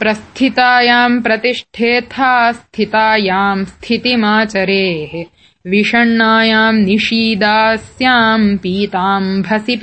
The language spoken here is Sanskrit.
प्रस्थितायाम् प्रतिष्ठेथा स्थितायाम् स्थितिमाचरेः। विषण्णायाम् निषीदास्याम् पीताम् भसि